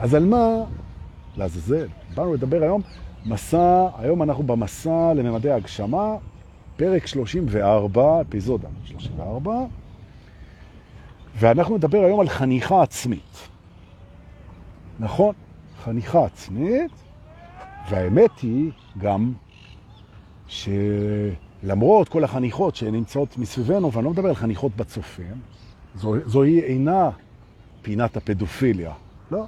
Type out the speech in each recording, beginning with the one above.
אז על מה? לעזאזל. באנו לדבר היום, מסע, היום אנחנו במסע לממדי ההגשמה, פרק 34, אפיזודה 34, ואנחנו נדבר היום על חניכה עצמית. נכון, חניכה עצמית, והאמת היא גם שלמרות כל החניכות שנמצאות מסביבנו, ואני לא מדבר על חניכות בצופים, זו, זוהי אינה פינת הפדופיליה, לא.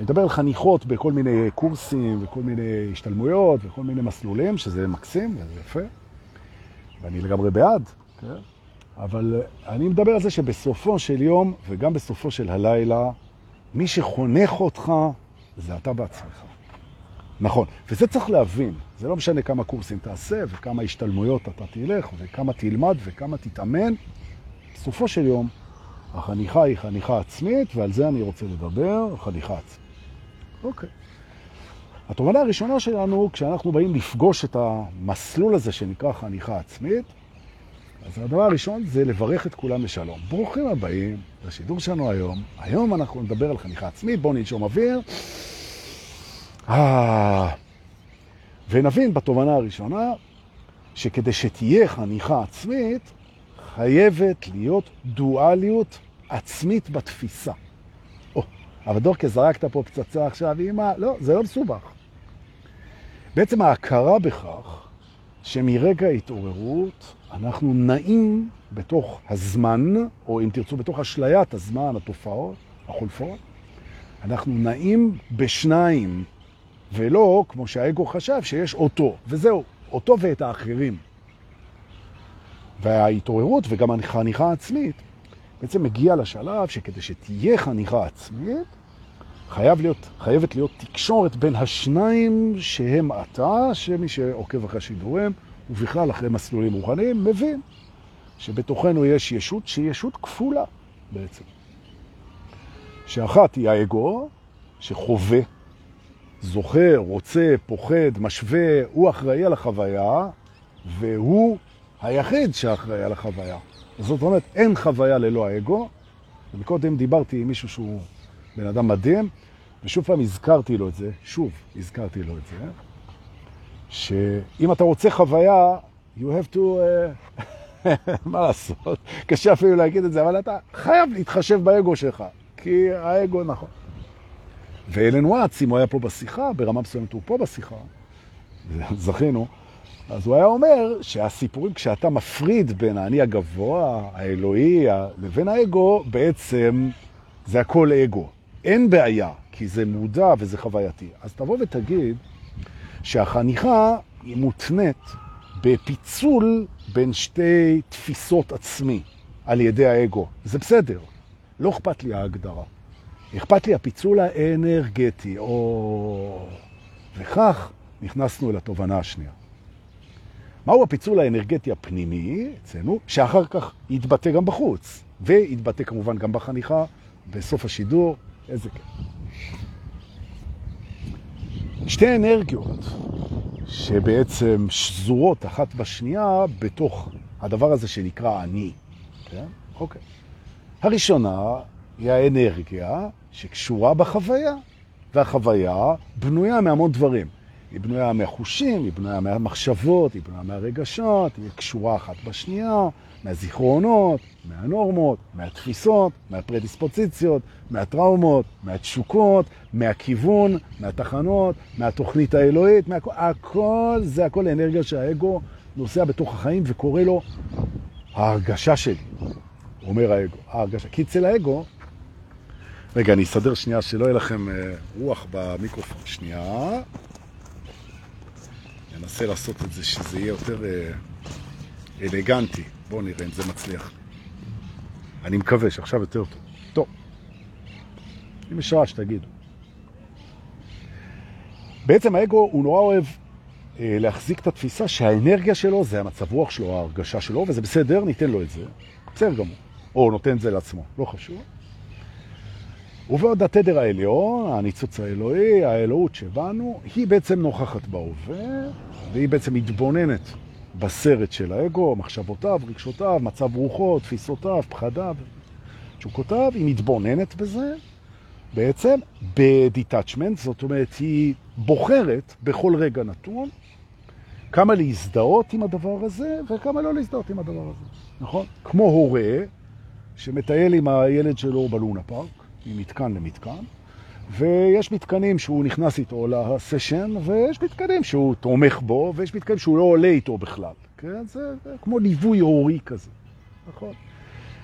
אני מדבר על חניכות בכל מיני קורסים וכל מיני השתלמויות וכל מיני מסלולים, שזה מקסים וזה יפה, ואני לגמרי בעד, כן? אבל אני מדבר על זה שבסופו של יום וגם בסופו של הלילה, מי שחונך אותך זה אתה בעצמך. נכון, וזה צריך להבין, זה לא משנה כמה קורסים תעשה וכמה השתלמויות אתה תלך וכמה תלמד וכמה תתאמן, בסופו של יום החניכה היא חניכה עצמית ועל זה אני רוצה לדבר, חניכה עצמית. אוקיי. התובנה הראשונה שלנו, כשאנחנו באים לפגוש את המסלול הזה שנקרא חניכה עצמית, אז הדבר הראשון זה לברך את כולם לשלום. ברוכים הבאים לשידור שלנו היום. היום אנחנו נדבר על חניכה עצמית, בואו ננשום אוויר. אה... ונבין בתובנה הראשונה שכדי שתהיה חניכה עצמית, חייבת להיות דואליות עצמית בתפיסה. אבל דורקה, זרקת פה פצצה עכשיו, אמא, לא, זה לא מסובך. בעצם ההכרה בכך שמרגע ההתעוררות אנחנו נעים בתוך הזמן, או אם תרצו, בתוך אשליית הזמן, התופעות, החולפות, אנחנו נעים בשניים, ולא כמו שהאגו חשב שיש אותו, וזהו, אותו ואת האחרים. וההתעוררות וגם החניכה העצמית בעצם מגיע לשלב שכדי שתהיה חניכה עצמית, חייב להיות, חייבת להיות תקשורת בין השניים שהם אתה, שמי שעוקב אחרי שידורים, ובכלל אחרי מסלולים רוחניים, מבין שבתוכנו יש ישות שהיא ישות כפולה בעצם. שאחת היא האגו, שחווה, זוכר, רוצה, פוחד, משווה, הוא אחראי על החוויה, והוא היחיד שאחראי על החוויה. זאת אומרת, אין חוויה ללא האגו. ומקודם דיברתי עם מישהו שהוא בן אדם מדהים, ושוב פעם הזכרתי לו את זה, שוב הזכרתי לו את זה, שאם אתה רוצה חוויה, you have to... Uh, מה לעשות? קשה אפילו להגיד את זה, אבל אתה חייב להתחשב באגו שלך, כי האגו נכון. ואלן וואץ, אם הוא היה פה בשיחה, ברמה מסוימת הוא פה בשיחה, זכינו, אז הוא היה אומר שהסיפורים, כשאתה מפריד בין האני הגבוה, האלוהי, לבין האגו, בעצם זה הכל אגו. אין בעיה, כי זה מודע וזה חווייתי. אז תבוא ותגיד שהחניכה היא מותנית בפיצול בין שתי תפיסות עצמי על ידי האגו. זה בסדר, לא אכפת לי ההגדרה. אכפת לי הפיצול האנרגטי, או... וכך נכנסנו לתובנה השנייה. מהו הפיצול האנרגטי הפנימי אצלנו, שאחר כך יתבטא גם בחוץ, ויתבטא כמובן גם בחניכה, בסוף השידור, איזה כיף. שתי אנרגיות שבעצם שזורות אחת בשנייה בתוך הדבר הזה שנקרא אני. כן? אוקיי. הראשונה היא האנרגיה שקשורה בחוויה, והחוויה בנויה מהמון דברים. היא בנויה מהחושים, היא בנויה מהמחשבות, היא בנויה מהרגשות, היא קשורה אחת בשנייה, מהזיכרונות, מהנורמות, מהתפיסות, מהפרדיספוציציות, מהטראומות, מהתשוקות, מהכיוון, מהתחנות, מהתוכנית האלוהית, מהכל, הכל זה הכל אנרגיה שהאגו נוסע בתוך החיים וקורא לו ההרגשה שלי, אומר האגו, ההרגשה. כי אצל האגו, רגע, אני אסדר שנייה שלא יהיה לכם רוח במיקרופון. שנייה. ננסה לעשות את זה שזה יהיה יותר אה, אלגנטי. בואו נראה אם זה מצליח. אני מקווה שעכשיו יותר טוב. טוב. אם יש רעש, תגידו. בעצם האגו הוא נורא אוהב אה, להחזיק את התפיסה שהאנרגיה שלו זה המצב רוח שלו, ההרגשה שלו, וזה בסדר, ניתן לו את זה. בסדר גמור. או נותן את זה לעצמו, לא חשוב. ובעוד התדר העליון, הניצוץ האלוהי, האלוהות שבנו, היא בעצם נוכחת בהווה, והיא בעצם מתבוננת בסרט של האגו, מחשבותיו, רגשותיו, מצב רוחו, תפיסותיו, פחדיו, תשוקותיו, היא מתבוננת בזה, בעצם בדיטאצ'מנט, זאת אומרת, היא בוחרת בכל רגע נתון כמה להזדהות עם הדבר הזה וכמה לא להזדהות עם הדבר הזה, נכון? כמו הורה שמטייל עם הילד שלו בלונה פארק, ממתקן למתקן, ויש מתקנים שהוא נכנס איתו לסשן, ויש מתקנים שהוא תומך בו, ויש מתקנים שהוא לא עולה איתו בכלל. כן? זה, זה כמו ליווי הורי כזה, נכון?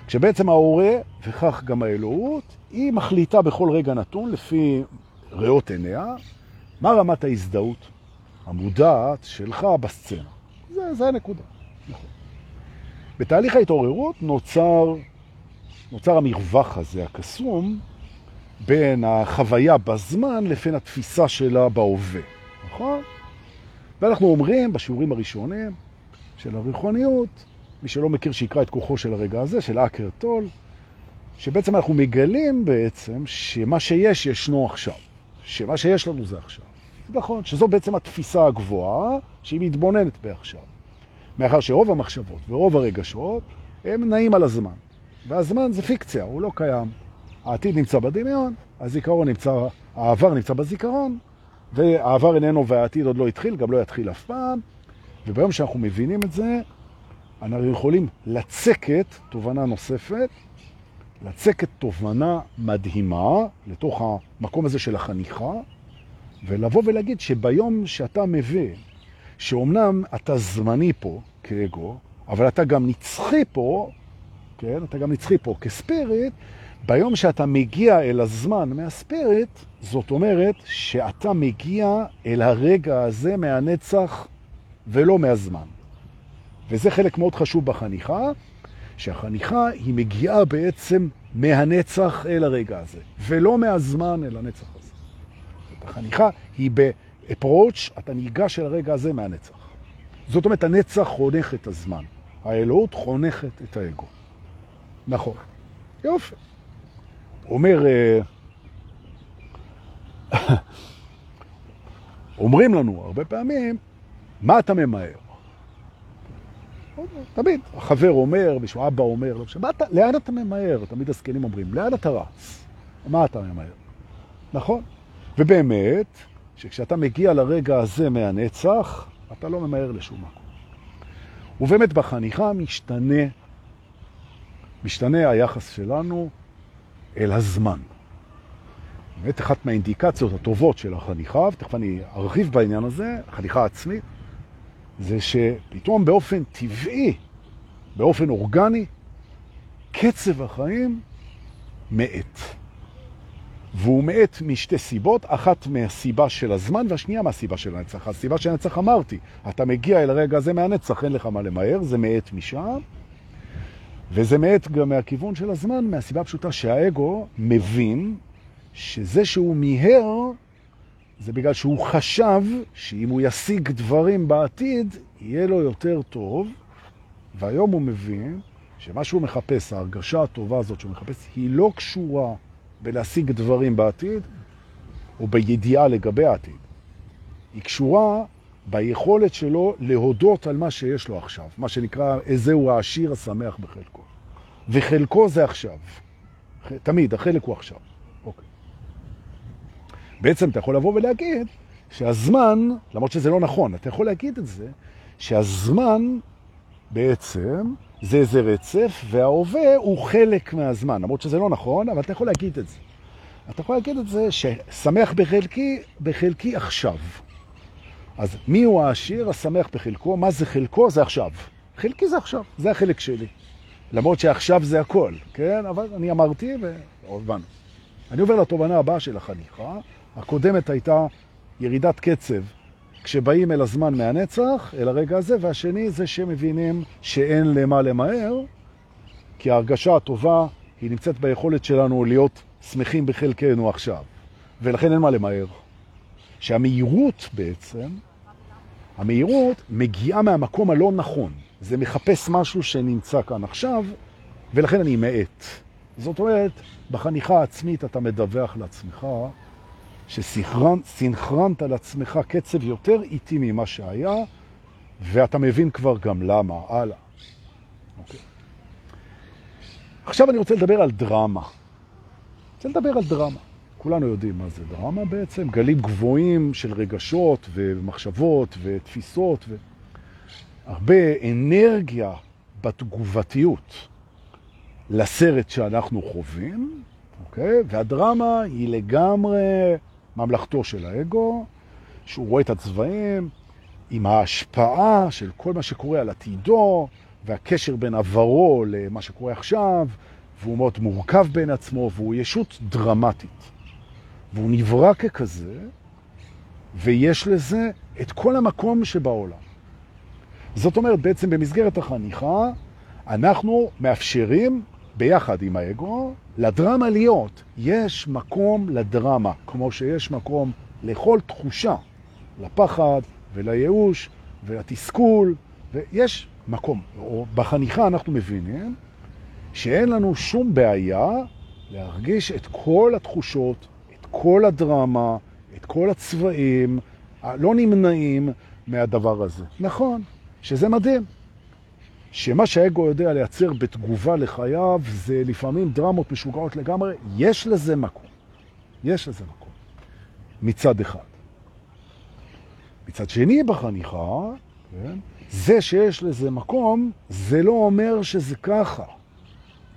כשבעצם ההורה, וכך גם האלוהות, היא מחליטה בכל רגע נתון, לפי ריאות עיניה, מה רמת ההזדהות המודעת שלך בסצנה. זה, זה הנקודה. נכון. בתהליך ההתעוררות נוצר, נוצר המרווח הזה, הקסום, בין החוויה בזמן לבין התפיסה שלה בהווה, נכון? ואנחנו אומרים בשיעורים הראשונים של הריחוניות, מי שלא מכיר שיקרא את כוחו של הרגע הזה, של אקר טול, שבעצם אנחנו מגלים בעצם שמה שיש ישנו עכשיו, שמה שיש לנו זה עכשיו. נכון, שזו בעצם התפיסה הגבוהה שהיא מתבוננת בעכשיו. מאחר שרוב המחשבות ורוב הרגשות הם נעים על הזמן. והזמן זה פיקציה, הוא לא קיים. העתיד נמצא בדמיון, הזיכרון נמצא, העבר נמצא בזיכרון, והעבר איננו והעתיד עוד לא התחיל, גם לא יתחיל אף פעם. וביום שאנחנו מבינים את זה, אנחנו יכולים לצקת תובנה נוספת, לצקת תובנה מדהימה לתוך המקום הזה של החניכה, ולבוא ולהגיד שביום שאתה מבין שאומנם אתה זמני פה כאגו, אבל אתה גם נצחי פה, כן? אתה גם נצחי פה כספיריט, ביום שאתה מגיע אל הזמן מהספיריט, זאת אומרת שאתה מגיע אל הרגע הזה מהנצח ולא מהזמן. וזה חלק מאוד חשוב בחניכה, שהחניכה היא מגיעה בעצם מהנצח אל הרגע הזה, ולא מהזמן אל הנצח הזה. החניכה היא באפרוץ', אתה ניגש אל הרגע הזה מהנצח. זאת אומרת, הנצח חונך את הזמן. האלוהות חונכת את האגו. נכון. יופי. אומר, אה, אומרים לנו הרבה פעמים, מה אתה ממהר? תמיד, החבר אומר, מישהו אבא אומר, לא משנה, לאן אתה ממהר? תמיד הזקנים אומרים, לאן אתה רץ? מה אתה ממהר? נכון? ובאמת, שכשאתה מגיע לרגע הזה מהנצח, אתה לא ממהר לשום מקום. ובאמת בחניכה משתנה, משתנה היחס שלנו אל הזמן. באמת אחת מהאינדיקציות הטובות של החניכה, ותכף אני ארחיב בעניין הזה, החניכה העצמית, זה שפתאום באופן טבעי, באופן אורגני, קצב החיים מאט. והוא מאט משתי סיבות, אחת מהסיבה של הזמן והשנייה מהסיבה של הנצח. הסיבה של הנצח אמרתי, אתה מגיע אל הרגע הזה מהנצח, אין לך מה למהר, זה מאט משם, וזה מאט גם מהכיוון של הזמן, מהסיבה הפשוטה שהאגו מבין שזה שהוא מיהר, זה בגלל שהוא חשב שאם הוא ישיג דברים בעתיד, יהיה לו יותר טוב, והיום הוא מבין שמה שהוא מחפש, ההרגשה הטובה הזאת שהוא מחפש, היא לא קשורה בלהשיג דברים בעתיד, או בידיעה לגבי העתיד. היא קשורה ביכולת שלו להודות על מה שיש לו עכשיו, מה שנקרא, איזהו העשיר השמח בחלקו. וחלקו זה עכשיו. תמיד, החלק הוא עכשיו. אוקיי. בעצם אתה יכול לבוא ולהגיד שהזמן, למרות שזה לא נכון, אתה יכול להגיד את זה, שהזמן בעצם זה איזה רצף, וההווה הוא חלק מהזמן, למרות שזה לא נכון, אבל אתה יכול להגיד את זה. אתה יכול להגיד את זה ששמח בחלקי, בחלקי עכשיו. אז מי הוא העשיר? השמח בחלקו. מה זה חלקו? זה עכשיו. חלקי זה עכשיו, זה החלק שלי. למרות שעכשיו זה הכל, כן? אבל אני אמרתי והובנו. אני עובר לתובנה הבאה של החניכה. הקודמת הייתה ירידת קצב כשבאים אל הזמן מהנצח, אל הרגע הזה, והשני זה שמבינים שאין למה למהר, כי ההרגשה הטובה היא נמצאת ביכולת שלנו להיות שמחים בחלקנו עכשיו, ולכן אין מה למהר. שהמהירות בעצם, המהירות מגיעה מהמקום הלא נכון. זה מחפש משהו שנמצא כאן עכשיו, ולכן אני מעט. זאת אומרת, בחניכה העצמית אתה מדווח לעצמך שסינכרנת על עצמך קצב יותר איטי ממה שהיה, ואתה מבין כבר גם למה. הלאה. אוקיי. עכשיו אני רוצה לדבר על דרמה. רוצה לדבר על דרמה. כולנו יודעים מה זה דרמה בעצם, גלים גבוהים של רגשות ומחשבות ותפיסות, והרבה אנרגיה בתגובתיות לסרט שאנחנו חווים, אוקיי? והדרמה היא לגמרי ממלכתו של האגו, שהוא רואה את הצבעים עם ההשפעה של כל מה שקורה על עתידו, והקשר בין עברו למה שקורה עכשיו, והוא מאוד מורכב בין עצמו, והוא ישות דרמטית. והוא נברא ככזה, ויש לזה את כל המקום שבעולם. זאת אומרת, בעצם במסגרת החניכה, אנחנו מאפשרים, ביחד עם האגו, לדרמה להיות. יש מקום לדרמה, כמו שיש מקום לכל תחושה, לפחד ולייאוש ולתסכול, ויש מקום. בחניכה אנחנו מבינים שאין לנו שום בעיה להרגיש את כל התחושות, כל הדרמה, את כל הצבעים, לא נמנעים מהדבר הזה. נכון, שזה מדהים. שמה שהאגו יודע לייצר בתגובה לחייו זה לפעמים דרמות משוגעות לגמרי, יש לזה מקום. יש לזה מקום. מצד אחד. מצד שני בחניכה, כן, זה שיש לזה מקום, זה לא אומר שזה ככה.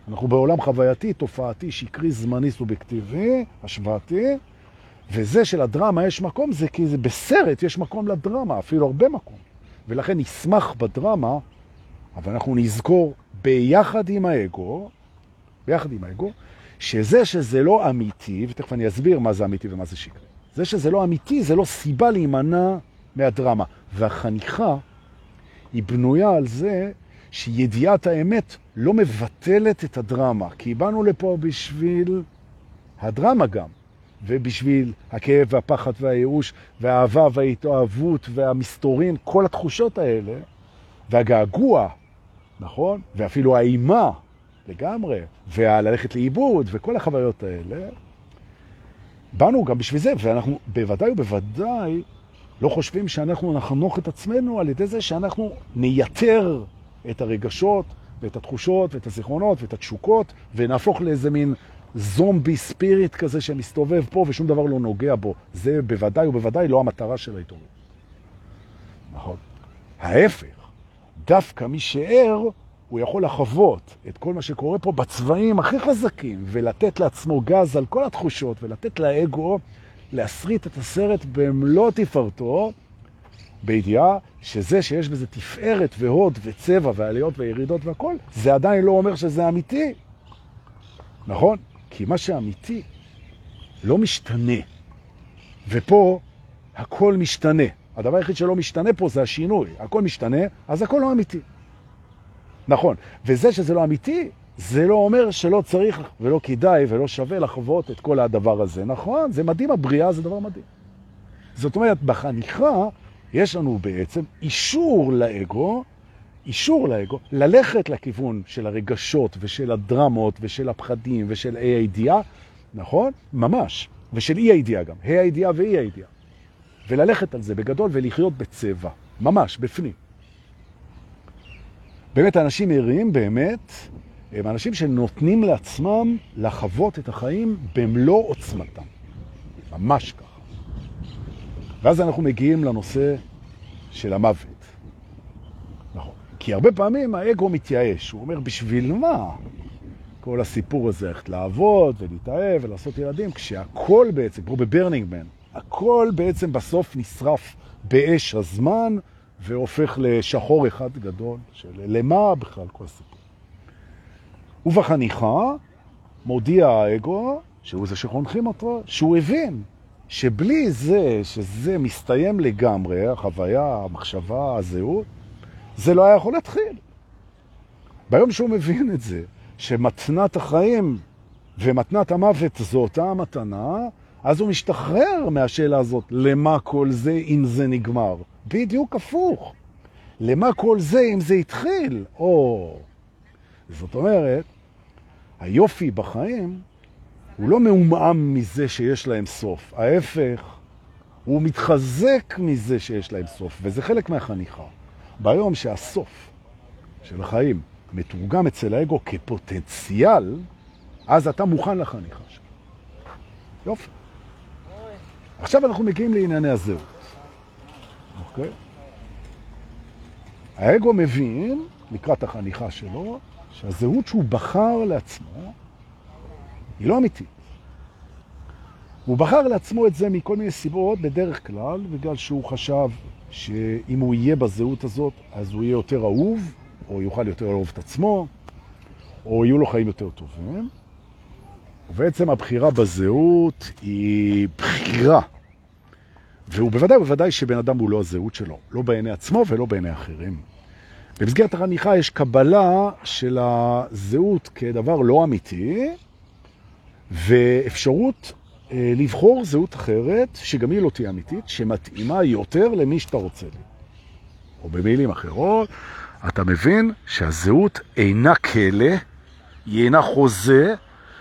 אנחנו בעולם חווייתי, תופעתי, שקרי, זמני, סובייקטיבי, השוואתי, וזה שלדרמה יש מקום, זה כי זה בסרט יש מקום לדרמה, אפילו הרבה מקום. ולכן נשמח בדרמה, אבל אנחנו נזכור ביחד עם האגו, ביחד עם האגו, שזה שזה לא אמיתי, ותכף אני אסביר מה זה אמיתי ומה זה שקרי. זה שזה לא אמיתי, זה לא סיבה להימנע מהדרמה. והחניכה היא בנויה על זה שידיעת האמת לא מבטלת את הדרמה, כי באנו לפה בשביל הדרמה גם, ובשביל הכאב והפחד והייאוש והאהבה וההתאהבות והמסתורין, כל התחושות האלה, והגעגוע, נכון? ואפילו האימה לגמרי, והללכת לאיבוד וכל החוויות האלה, באנו גם בשביל זה, ואנחנו בוודאי ובוודאי לא חושבים שאנחנו נחנוך את עצמנו על ידי זה שאנחנו נייתר את הרגשות ואת התחושות ואת הזיכרונות ואת התשוקות, ונהפוך לאיזה מין זומבי ספיריט כזה שמסתובב פה ושום דבר לא נוגע בו. זה בוודאי ובוודאי לא המטרה של ההתעוררות. נכון. ההפך, דווקא מי שער, הוא יכול לחוות את כל מה שקורה פה בצבעים הכי חזקים, ולתת לעצמו גז על כל התחושות, ולתת לאגו להסריט את הסרט במלוא תפארתו, בידיעה שזה שיש בזה תפארת והוד וצבע ועליות וירידות והכל, זה עדיין לא אומר שזה אמיתי. נכון? כי מה שאמיתי לא משתנה. ופה הכל משתנה. הדבר היחיד שלא משתנה פה זה השינוי. הכל משתנה, אז הכל לא אמיתי. נכון. וזה שזה לא אמיתי, זה לא אומר שלא צריך ולא כדאי ולא שווה לחוות את כל הדבר הזה. נכון, זה מדהים, הבריאה זה דבר מדהים. זאת אומרת, בחניכה יש לנו בעצם אישור לאגו, אישור לאגו, ללכת לכיוון של הרגשות ושל הדרמות ושל הפחדים ושל אי הידיעה, נכון? ממש. ושל אי הידיעה גם, אי הידיעה ואי הידיעה. וללכת על זה בגדול ולחיות בצבע, ממש, בפנים. באמת, אנשים ערים באמת הם אנשים שנותנים לעצמם לחוות את החיים במלוא עוצמתם. ממש ככה. ואז אנחנו מגיעים לנושא של המוות. נכון. כי הרבה פעמים האגו מתייאש. הוא אומר, בשביל מה? כל הסיפור הזה, איך לעבוד ולהתאהב ולעשות ילדים, כשהכל בעצם, כמו בברנינגמן, הכל בעצם בסוף נשרף באש הזמן והופך לשחור אחד גדול, של למה בכלל כל הסיפור. ובחניכה מודיע האגו, שהוא זה שחונכים אותו, שהוא הבין שבלי זה, שזה מסתיים לגמרי, החוויה, המחשבה, הזהות, זה לא היה יכול להתחיל. ביום שהוא מבין את זה, שמתנת החיים ומתנת המוות זו אותה המתנה, אז הוא משתחרר מהשאלה הזאת, למה כל זה אם זה נגמר? בדיוק הפוך. למה כל זה אם זה התחיל? או... זאת אומרת, היופי בחיים הוא לא מאומם מזה שיש להם סוף. ההפך, הוא מתחזק מזה שיש להם סוף, וזה חלק מהחניכה. ביום שהסוף של החיים מתורגם אצל האגו כפוטנציאל, אז אתה מוכן לחניכה שלך. יופי. עכשיו אנחנו מגיעים לענייני הזהות. אוקיי? האגו מבין, לקראת החניכה שלו, שהזהות שהוא בחר לעצמו היא לא אמיתית. הוא בחר לעצמו את זה מכל מיני סיבות, בדרך כלל, בגלל שהוא חשב שאם הוא יהיה בזהות הזאת, אז הוא יהיה יותר אהוב, או יוכל יותר לאהוב את עצמו, או יהיו לו חיים יותר טובים. ובעצם הבחירה בזהות היא בחירה. והוא בוודאי ובוודאי שבן אדם הוא לא הזהות שלו, לא בעיני עצמו ולא בעיני אחרים. במסגרת החניכה יש קבלה של הזהות כדבר לא אמיתי, ואפשרות אה, לבחור זהות אחרת, שגם היא לא תהיה אמיתית, שמתאימה יותר למי שאתה רוצה לי. או במילים אחרות, אתה מבין שהזהות אינה כלא, היא אינה חוזה,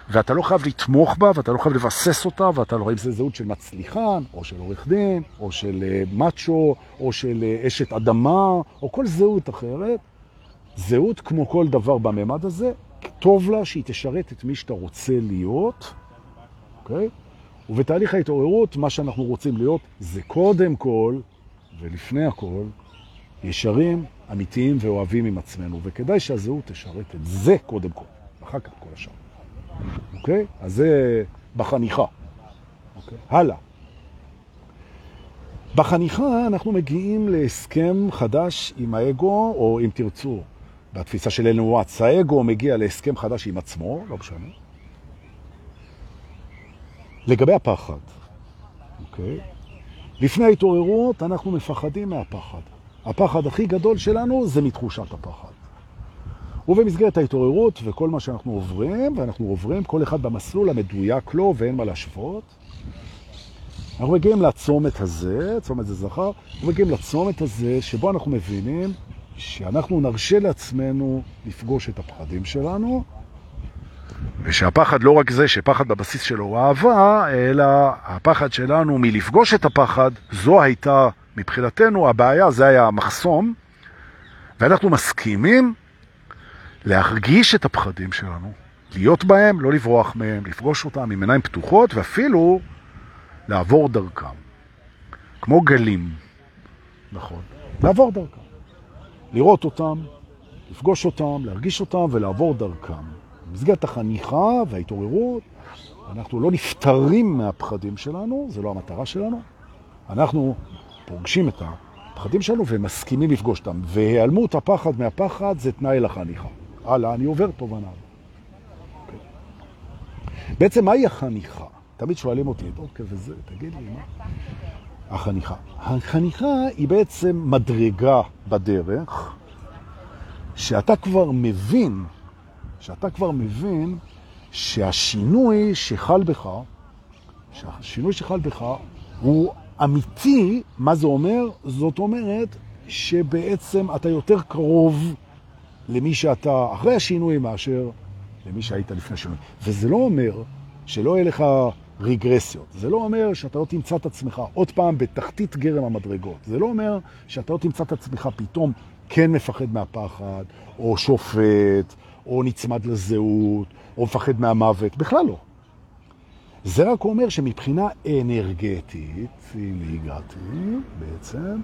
ואתה לא חייב לתמוך בה, ואתה לא חייב לבסס אותה, ואתה לא חייב, זה זהות של מצליחן, או של עורך דין, או של uh, מאצ'ו, או של uh, אשת אדמה, או כל זהות אחרת. זהות כמו כל דבר בממד הזה, טוב לה שהיא תשרת את מי שאתה רוצה להיות, אוקיי? Okay? ובתהליך ההתעוררות, מה שאנחנו רוצים להיות זה קודם כל, ולפני הכל, ישרים, אמיתיים ואוהבים עם עצמנו, וכדאי שהזהות תשרת את זה קודם כל, אחר כך כל השאר. אוקיי? אז זה בחניכה. אוקיי? הלאה. בחניכה אנחנו מגיעים להסכם חדש עם האגו, או אם תרצו, בתפיסה של אלן וואטס, האגו מגיע להסכם חדש עם עצמו, לא משנה. לגבי הפחד, אוקיי? לפני ההתעוררות אנחנו מפחדים מהפחד. הפחד הכי גדול שלנו זה מתחושת הפחד. ובמסגרת ההתעוררות וכל מה שאנחנו עוברים, ואנחנו עוברים כל אחד במסלול המדויק לו ואין מה להשוות, אנחנו מגיעים לצומת הזה, צומת זה זכר, אנחנו מגיעים לצומת הזה שבו אנחנו מבינים שאנחנו נרשה לעצמנו לפגוש את הפחדים שלנו, ושהפחד לא רק זה שפחד בבסיס שלו הוא אהבה, אלא הפחד שלנו מלפגוש את הפחד, זו הייתה מבחינתנו הבעיה, זה היה המחסום, ואנחנו מסכימים להרגיש את הפחדים שלנו, להיות בהם, לא לברוח מהם, לפגוש אותם עם עיניים פתוחות, ואפילו לעבור דרכם. כמו גלים, נכון, לעבור דרכם. לראות אותם, לפגוש אותם, להרגיש אותם ולעבור דרכם. במסגרת החניכה וההתעוררות, אנחנו לא נפטרים מהפחדים שלנו, זה לא המטרה שלנו. אנחנו פוגשים את הפחדים שלנו ומסכימים לפגוש אותם. והיעלמות הפחד מהפחד זה תנאי לחניכה. הלאה, אני עובר תובנה. Okay. אוקיי. בעצם מהי החניכה? תמיד שואלים אותי, אוקיי, וזה, תגיד לי, מה? החניכה. החניכה היא בעצם מדרגה בדרך, שאתה כבר מבין, שאתה כבר מבין שהשינוי שחל בך, שהשינוי שחל בך הוא אמיתי, מה זה אומר? זאת אומרת שבעצם אתה יותר קרוב למי שאתה אחרי השינוי מאשר למי שהיית לפני השינוי. וזה לא אומר שלא יהיה לך רגרסיות. זה לא אומר שאתה לא תמצא את עצמך עוד פעם בתחתית גרם המדרגות. זה לא אומר שאתה לא תמצא את עצמך פתאום כן מפחד מהפחד, או שופט, או נצמד לזהות, או מפחד מהמוות. בכלל לא. זה רק אומר שמבחינה אנרגטית, הנה הגעתי בעצם,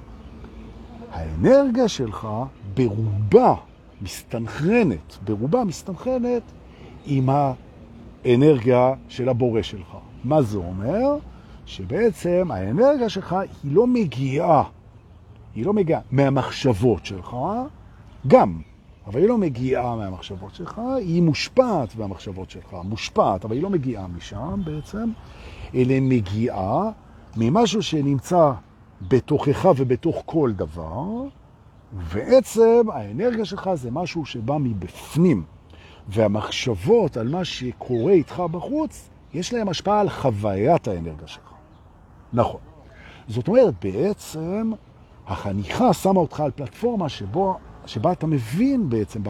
האנרגיה שלך ברובה מסתנכרנת, ברובה מסתנכרנת עם האנרגיה של הבורא שלך. מה זה אומר? שבעצם האנרגיה שלך היא לא מגיעה, היא לא מגיעה מהמחשבות שלך, גם, אבל היא לא מגיעה מהמחשבות שלך, היא מושפעת מהמחשבות שלך, מושפעת, אבל היא לא מגיעה משם בעצם, אלא מגיעה ממשהו שנמצא בתוכך ובתוך כל דבר, ועצם האנרגיה שלך זה משהו שבא מבפנים, והמחשבות על מה שקורה איתך בחוץ, יש להם השפעה על חוויית האנרגיה שלך. נכון. זאת אומרת, בעצם החניכה שמה אותך על פלטפורמה שבו, שבה אתה מבין בעצם,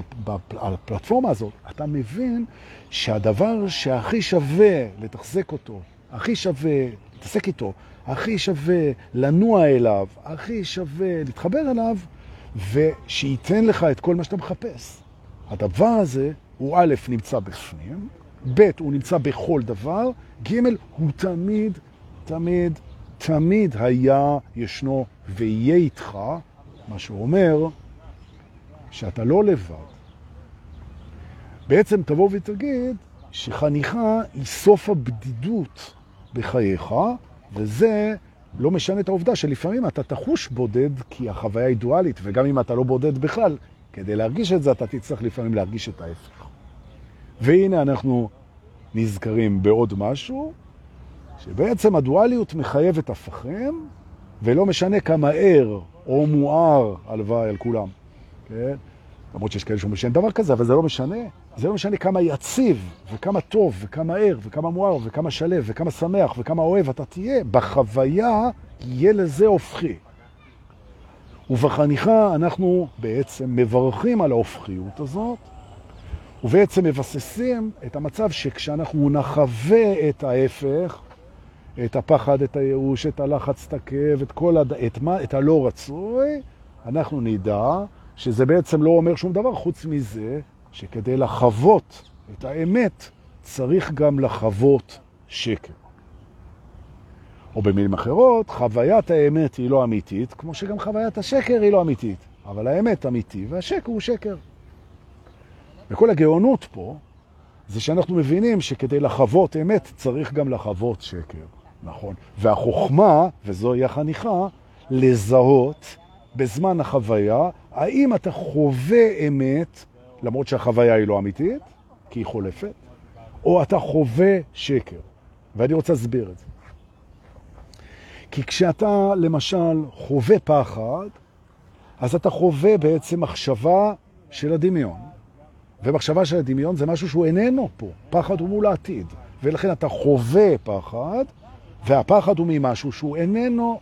על הפלטפורמה הזאת, אתה מבין שהדבר שהכי שווה לתחזק אותו, הכי שווה להתעסק איתו, הכי שווה לנוע אליו, הכי שווה להתחבר אליו, ושייתן לך את כל מה שאתה מחפש. הדבר הזה הוא א', נמצא בפנים, ב', הוא נמצא בכל דבר, ג', הוא תמיד, תמיד, תמיד היה, ישנו ויהיה איתך, מה שהוא אומר, שאתה לא לבד. בעצם תבוא ותגיד שחניכה היא סוף הבדידות בחייך, וזה לא משנה את העובדה שלפעמים אתה תחוש בודד כי החוויה היא דואלית, וגם אם אתה לא בודד בכלל, כדי להרגיש את זה אתה תצטרך לפעמים להרגיש את ההפך. והנה אנחנו נזכרים בעוד משהו, שבעצם הדואליות מחייבת הפכים, ולא משנה כמה ער או מואר הלוואי על כולם. כן? למרות שיש כאלה שאומרים שאין דבר כזה, אבל זה לא משנה. זה לא משנה כמה יציב, וכמה טוב, וכמה ער, וכמה מואר, וכמה שלב, וכמה שמח, וכמה אוהב אתה תהיה. בחוויה יהיה לזה הופכי. ובחניכה אנחנו בעצם מברכים על ההופכיות הזאת, ובעצם מבססים את המצב שכשאנחנו נחווה את ההפך, את הפחד, את הייאוש, את הלחץ, את הכאב, את כל הד... את, מה... את הלא רצוי, אנחנו נדע שזה בעצם לא אומר שום דבר חוץ מזה שכדי לחוות את האמת צריך גם לחוות שקר. או במילים אחרות, חוויית האמת היא לא אמיתית, כמו שגם חוויית השקר היא לא אמיתית. אבל האמת אמיתי והשקר הוא שקר. וכל הגאונות פה זה שאנחנו מבינים שכדי לחוות אמת צריך גם לחוות שקר. נכון. והחוכמה, וזוהי החניכה, לזהות בזמן החוויה, האם אתה חווה אמת, למרות שהחוויה היא לא אמיתית, כי היא חולפת, או אתה חווה שקר. ואני רוצה להסביר את זה. כי כשאתה, למשל, חווה פחד, אז אתה חווה בעצם מחשבה של הדמיון. ומחשבה של הדמיון זה משהו שהוא איננו פה. פחד הוא מול העתיד. ולכן אתה חווה פחד, והפחד הוא ממשהו שהוא איננו.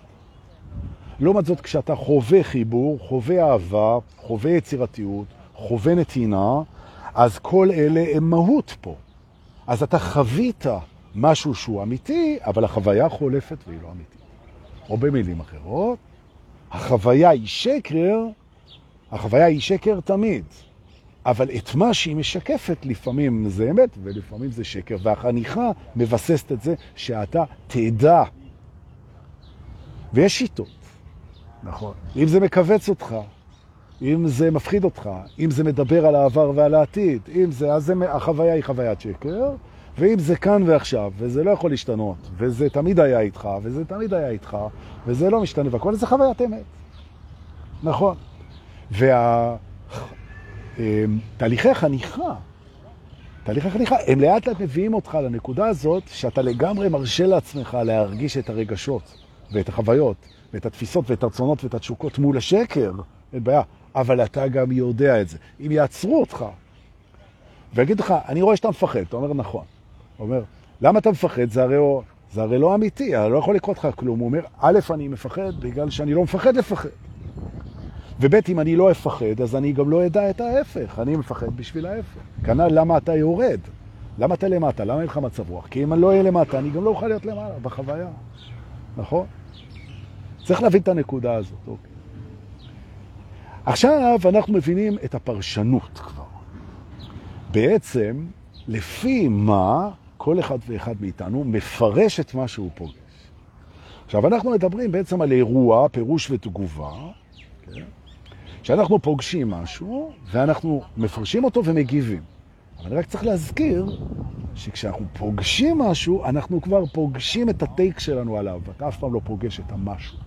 לעומת זאת, כשאתה חווה חיבור, חווה אהבה, חווה יצירתיות, חווה נתינה, אז כל אלה הם מהות פה. אז אתה חווית משהו שהוא אמיתי, אבל החוויה חולפת והיא לא אמיתית. או במילים אחרות, החוויה היא שקר, החוויה היא שקר תמיד. אבל את מה שהיא משקפת, לפעמים זה אמת ולפעמים זה שקר. והחניכה מבססת את זה שאתה תדע. ויש שיטות, נכון. אם זה מכווץ אותך, אם זה מפחיד אותך, אם זה מדבר על העבר ועל העתיד, אם זה, אז זה, החוויה היא חוויית שקר, ואם זה כאן ועכשיו, וזה לא יכול להשתנות, וזה תמיד היה איתך, וזה תמיד היה איתך, וזה לא משתנה, והכל זה חוויית אמת. נכון. וה... אמ, תהליכי החניכה, תהליכי החניכה, הם לאט לאט מביאים אותך לנקודה הזאת שאתה לגמרי מרשה לעצמך להרגיש את הרגשות ואת החוויות ואת התפיסות ואת הרצונות ואת התשוקות מול השקר, אין בעיה, אבל אתה גם יודע את זה. אם יעצרו אותך ויגיד לך, אני רואה שאתה מפחד, אתה אומר נכון. הוא אומר, למה אתה מפחד? זה הרי, זה הרי לא אמיתי, אני לא יכול לקרות לך כלום. הוא אומר, א', אני מפחד בגלל שאני לא מפחד לפחד. וב' אם אני לא אפחד, אז אני גם לא אדע את ההפך. אני מפחד בשביל ההפך. כנ"ל למה אתה יורד. למה אתה למטה? למה אין לך מצב רוח? כי אם אני לא אהיה למטה, אני גם לא אוכל להיות למעלה בחוויה. נכון? צריך להבין את הנקודה הזאת. אוקיי. עכשיו אנחנו מבינים את הפרשנות כבר. בעצם, לפי מה כל אחד ואחד מאיתנו מפרש את מה שהוא פוגש. עכשיו, אנחנו מדברים בעצם על אירוע, פירוש ותגובה, כן? שאנחנו פוגשים משהו, ואנחנו מפרשים אותו ומגיבים. אבל רק צריך להזכיר שכשאנחנו פוגשים משהו, אנחנו כבר פוגשים את הטייק שלנו עליו. אתה אף פעם לא פוגש את המשהו.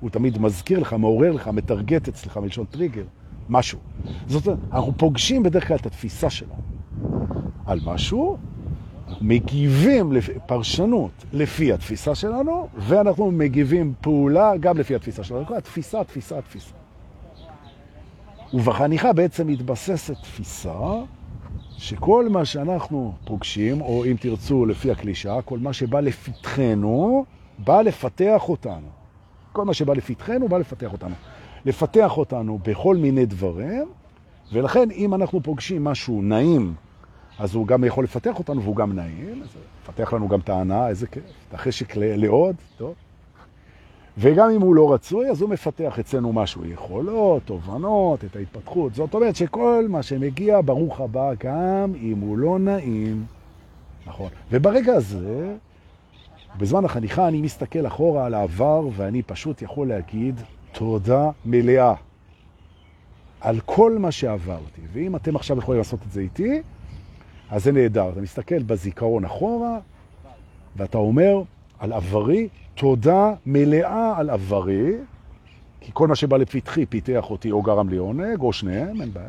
הוא תמיד מזכיר לך, מעורר לך, מטרגט אצלך מלשון טריגר, משהו. זאת אומרת, אנחנו פוגשים בדרך כלל את התפיסה שלנו על משהו, מגיבים פרשנות לפי התפיסה שלנו, ואנחנו מגיבים פעולה גם לפי התפיסה שלנו. התפיסה, התפיסה, התפיסה. ובחניכה בעצם מתבססת תפיסה שכל מה שאנחנו פוגשים, או אם תרצו לפי הקלישה, כל מה שבא לפתחנו, בא לפתח אותנו. כל מה שבא לפתחנו, בא לפתח אותנו. לפתח אותנו בכל מיני דברים, ולכן אם אנחנו פוגשים משהו נעים, אז הוא גם יכול לפתח אותנו והוא גם נעים, אז לפתח לנו גם טענה, איזה כיף, את החשק לעוד, טוב. וגם אם הוא לא רצוי, אז הוא מפתח אצלנו משהו, יכולות, תובנות, את ההתפתחות. זאת אומרת שכל מה שמגיע, ברוך הבא, גם אם הוא לא נעים, נכון. וברגע הזה, בזמן החניכה אני מסתכל אחורה על העבר, ואני פשוט יכול להגיד תודה מלאה על כל מה שעברתי. ואם אתם עכשיו יכולים לעשות את זה איתי, אז זה נהדר. אתה מסתכל בזיכרון אחורה, ואתה אומר על עברי, תודה מלאה על עברי, כי כל מה שבא לפתחי פיתח אותי או גרם לי עונג, או שניהם, אין בעיה.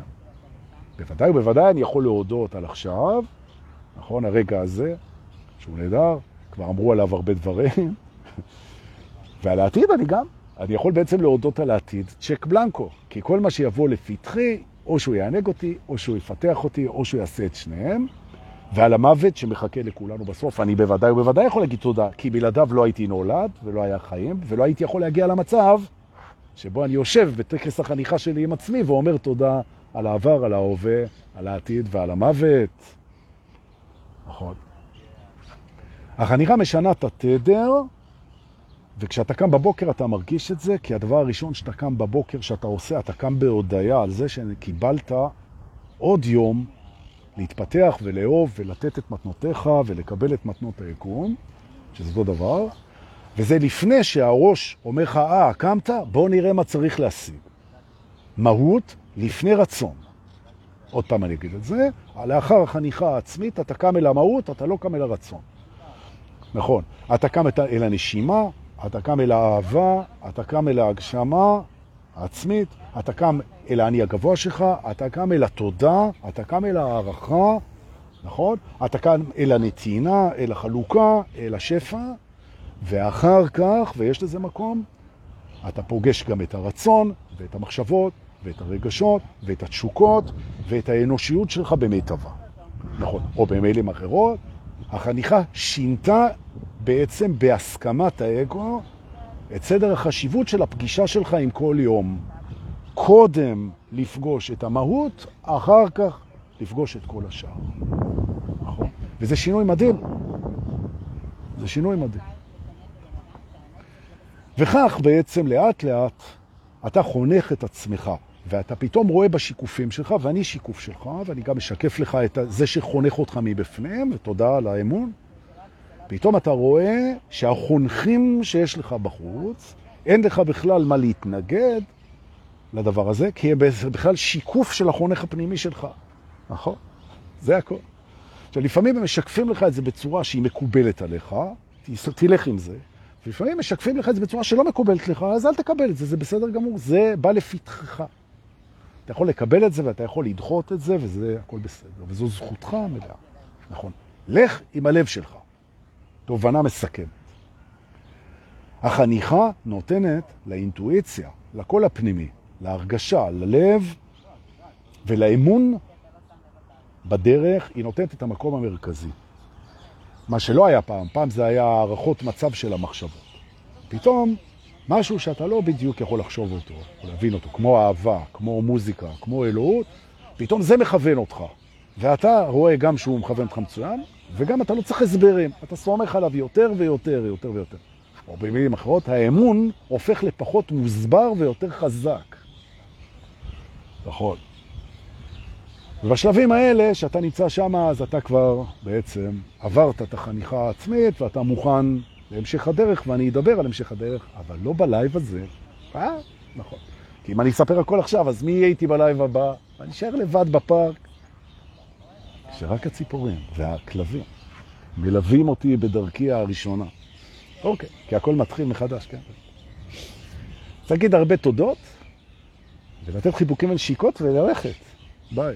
בוודאי ובוודאי אני יכול להודות על עכשיו, נכון, הרגע הזה, שהוא נהדר, כבר אמרו עליו הרבה דברים, ועל העתיד אני גם, אני יכול בעצם להודות על העתיד צ'ק בלנקו, כי כל מה שיבוא לפתחי, או שהוא יענג אותי, או שהוא יפתח אותי, או שהוא יעשה את שניהם, ועל המוות שמחכה לכולנו בסוף, אני בוודאי ובוודאי יכול להגיד תודה, כי בלעדיו לא הייתי נולד, ולא היה חיים, ולא הייתי יכול להגיע למצב שבו אני יושב בטקס החניכה שלי עם עצמי ואומר תודה על העבר, על ההווה, על העתיד ועל המוות. נכון. החניכה משנה את התדר, וכשאתה קם בבוקר אתה מרגיש את זה, כי הדבר הראשון שאתה קם בבוקר, שאתה עושה, אתה קם בהודעה על זה שקיבלת עוד יום להתפתח ולאהוב ולתת את מתנותיך ולקבל את מתנות היקום, שזה אותו דבר, וזה לפני שהראש אומר לך, אה, קמת? בוא נראה מה צריך להשיג. מהות לפני רצון. עוד פעם אני אגיד את זה, לאחר החניכה העצמית אתה קם אל המהות, אתה לא קם אל הרצון. נכון, אתה קם אל הנשימה, אתה קם אל האהבה, אתה קם אל ההגשמה העצמית, אתה קם אל העני הגבוה שלך, אתה קם אל התודה, אתה קם אל הערכה, נכון? אתה קם אל הנתינה, אל החלוקה, אל השפע, ואחר כך, ויש לזה מקום, אתה פוגש גם את הרצון ואת המחשבות ואת הרגשות ואת התשוקות ואת האנושיות שלך במיטבה. נכון, או במילים אחרות, החניכה שינתה בעצם בהסכמת האגו את סדר החשיבות של הפגישה שלך עם כל יום. קודם לפגוש את המהות, אחר כך לפגוש את כל השאר. נכון? וזה שינוי מדהים. זה שינוי מדהים. וכך בעצם לאט לאט אתה חונך את עצמך, ואתה פתאום רואה בשיקופים שלך, ואני שיקוף שלך, ואני גם משקף לך את זה שחונך אותך מבפנים, ותודה על האמון. פתאום אתה רואה שהחונכים שיש לך בחוץ, אין לך בכלל מה להתנגד לדבר הזה, כי זה בכלל שיקוף של החונך הפנימי שלך. נכון? זה הכל. עכשיו, לפעמים הם משקפים לך את זה בצורה שהיא מקובלת עליך, תלך עם זה, ולפעמים משקפים לך את זה בצורה שלא מקובלת לך, אז אל תקבל את זה, זה בסדר גמור, זה בא לפתחך. אתה יכול לקבל את זה ואתה יכול לדחות את זה, וזה הכל בסדר, וזו זכותך המלאה. נכון. לך עם הלב שלך. תובנה מסכמת. החניכה נותנת לאינטואיציה, לקול הפנימי, להרגשה, ללב ולאמון בדרך, היא נותנת את המקום המרכזי. מה שלא היה פעם, פעם זה היה הערכות מצב של המחשבות. פתאום משהו שאתה לא בדיוק יכול לחשוב אותו, או להבין אותו, כמו אהבה, כמו מוזיקה, כמו אלוהות, פתאום זה מכוון אותך. ואתה רואה גם שהוא מכוון אותך מצוין, וגם אתה לא צריך הסברים, אתה סומך עליו יותר ויותר, יותר ויותר. או במילים אחרות, האמון הופך לפחות מוסבר ויותר חזק. נכון. ובשלבים האלה, שאתה נמצא שם, אז אתה כבר בעצם עברת את החניכה העצמית, ואתה מוכן להמשך הדרך, ואני אדבר על המשך הדרך, אבל לא בלייב הזה. אה, נכון. כי אם אני אספר הכל עכשיו, אז מי יהיה איתי בלייב הבא? אני אשאר לבד בפארק. שרק הציפורים והכלבים מלווים אותי בדרכי הראשונה. אוקיי, כי הכל מתחיל מחדש, כן? תגיד הרבה תודות, ולתת חיבוקים ונשיקות וללכת. ביי.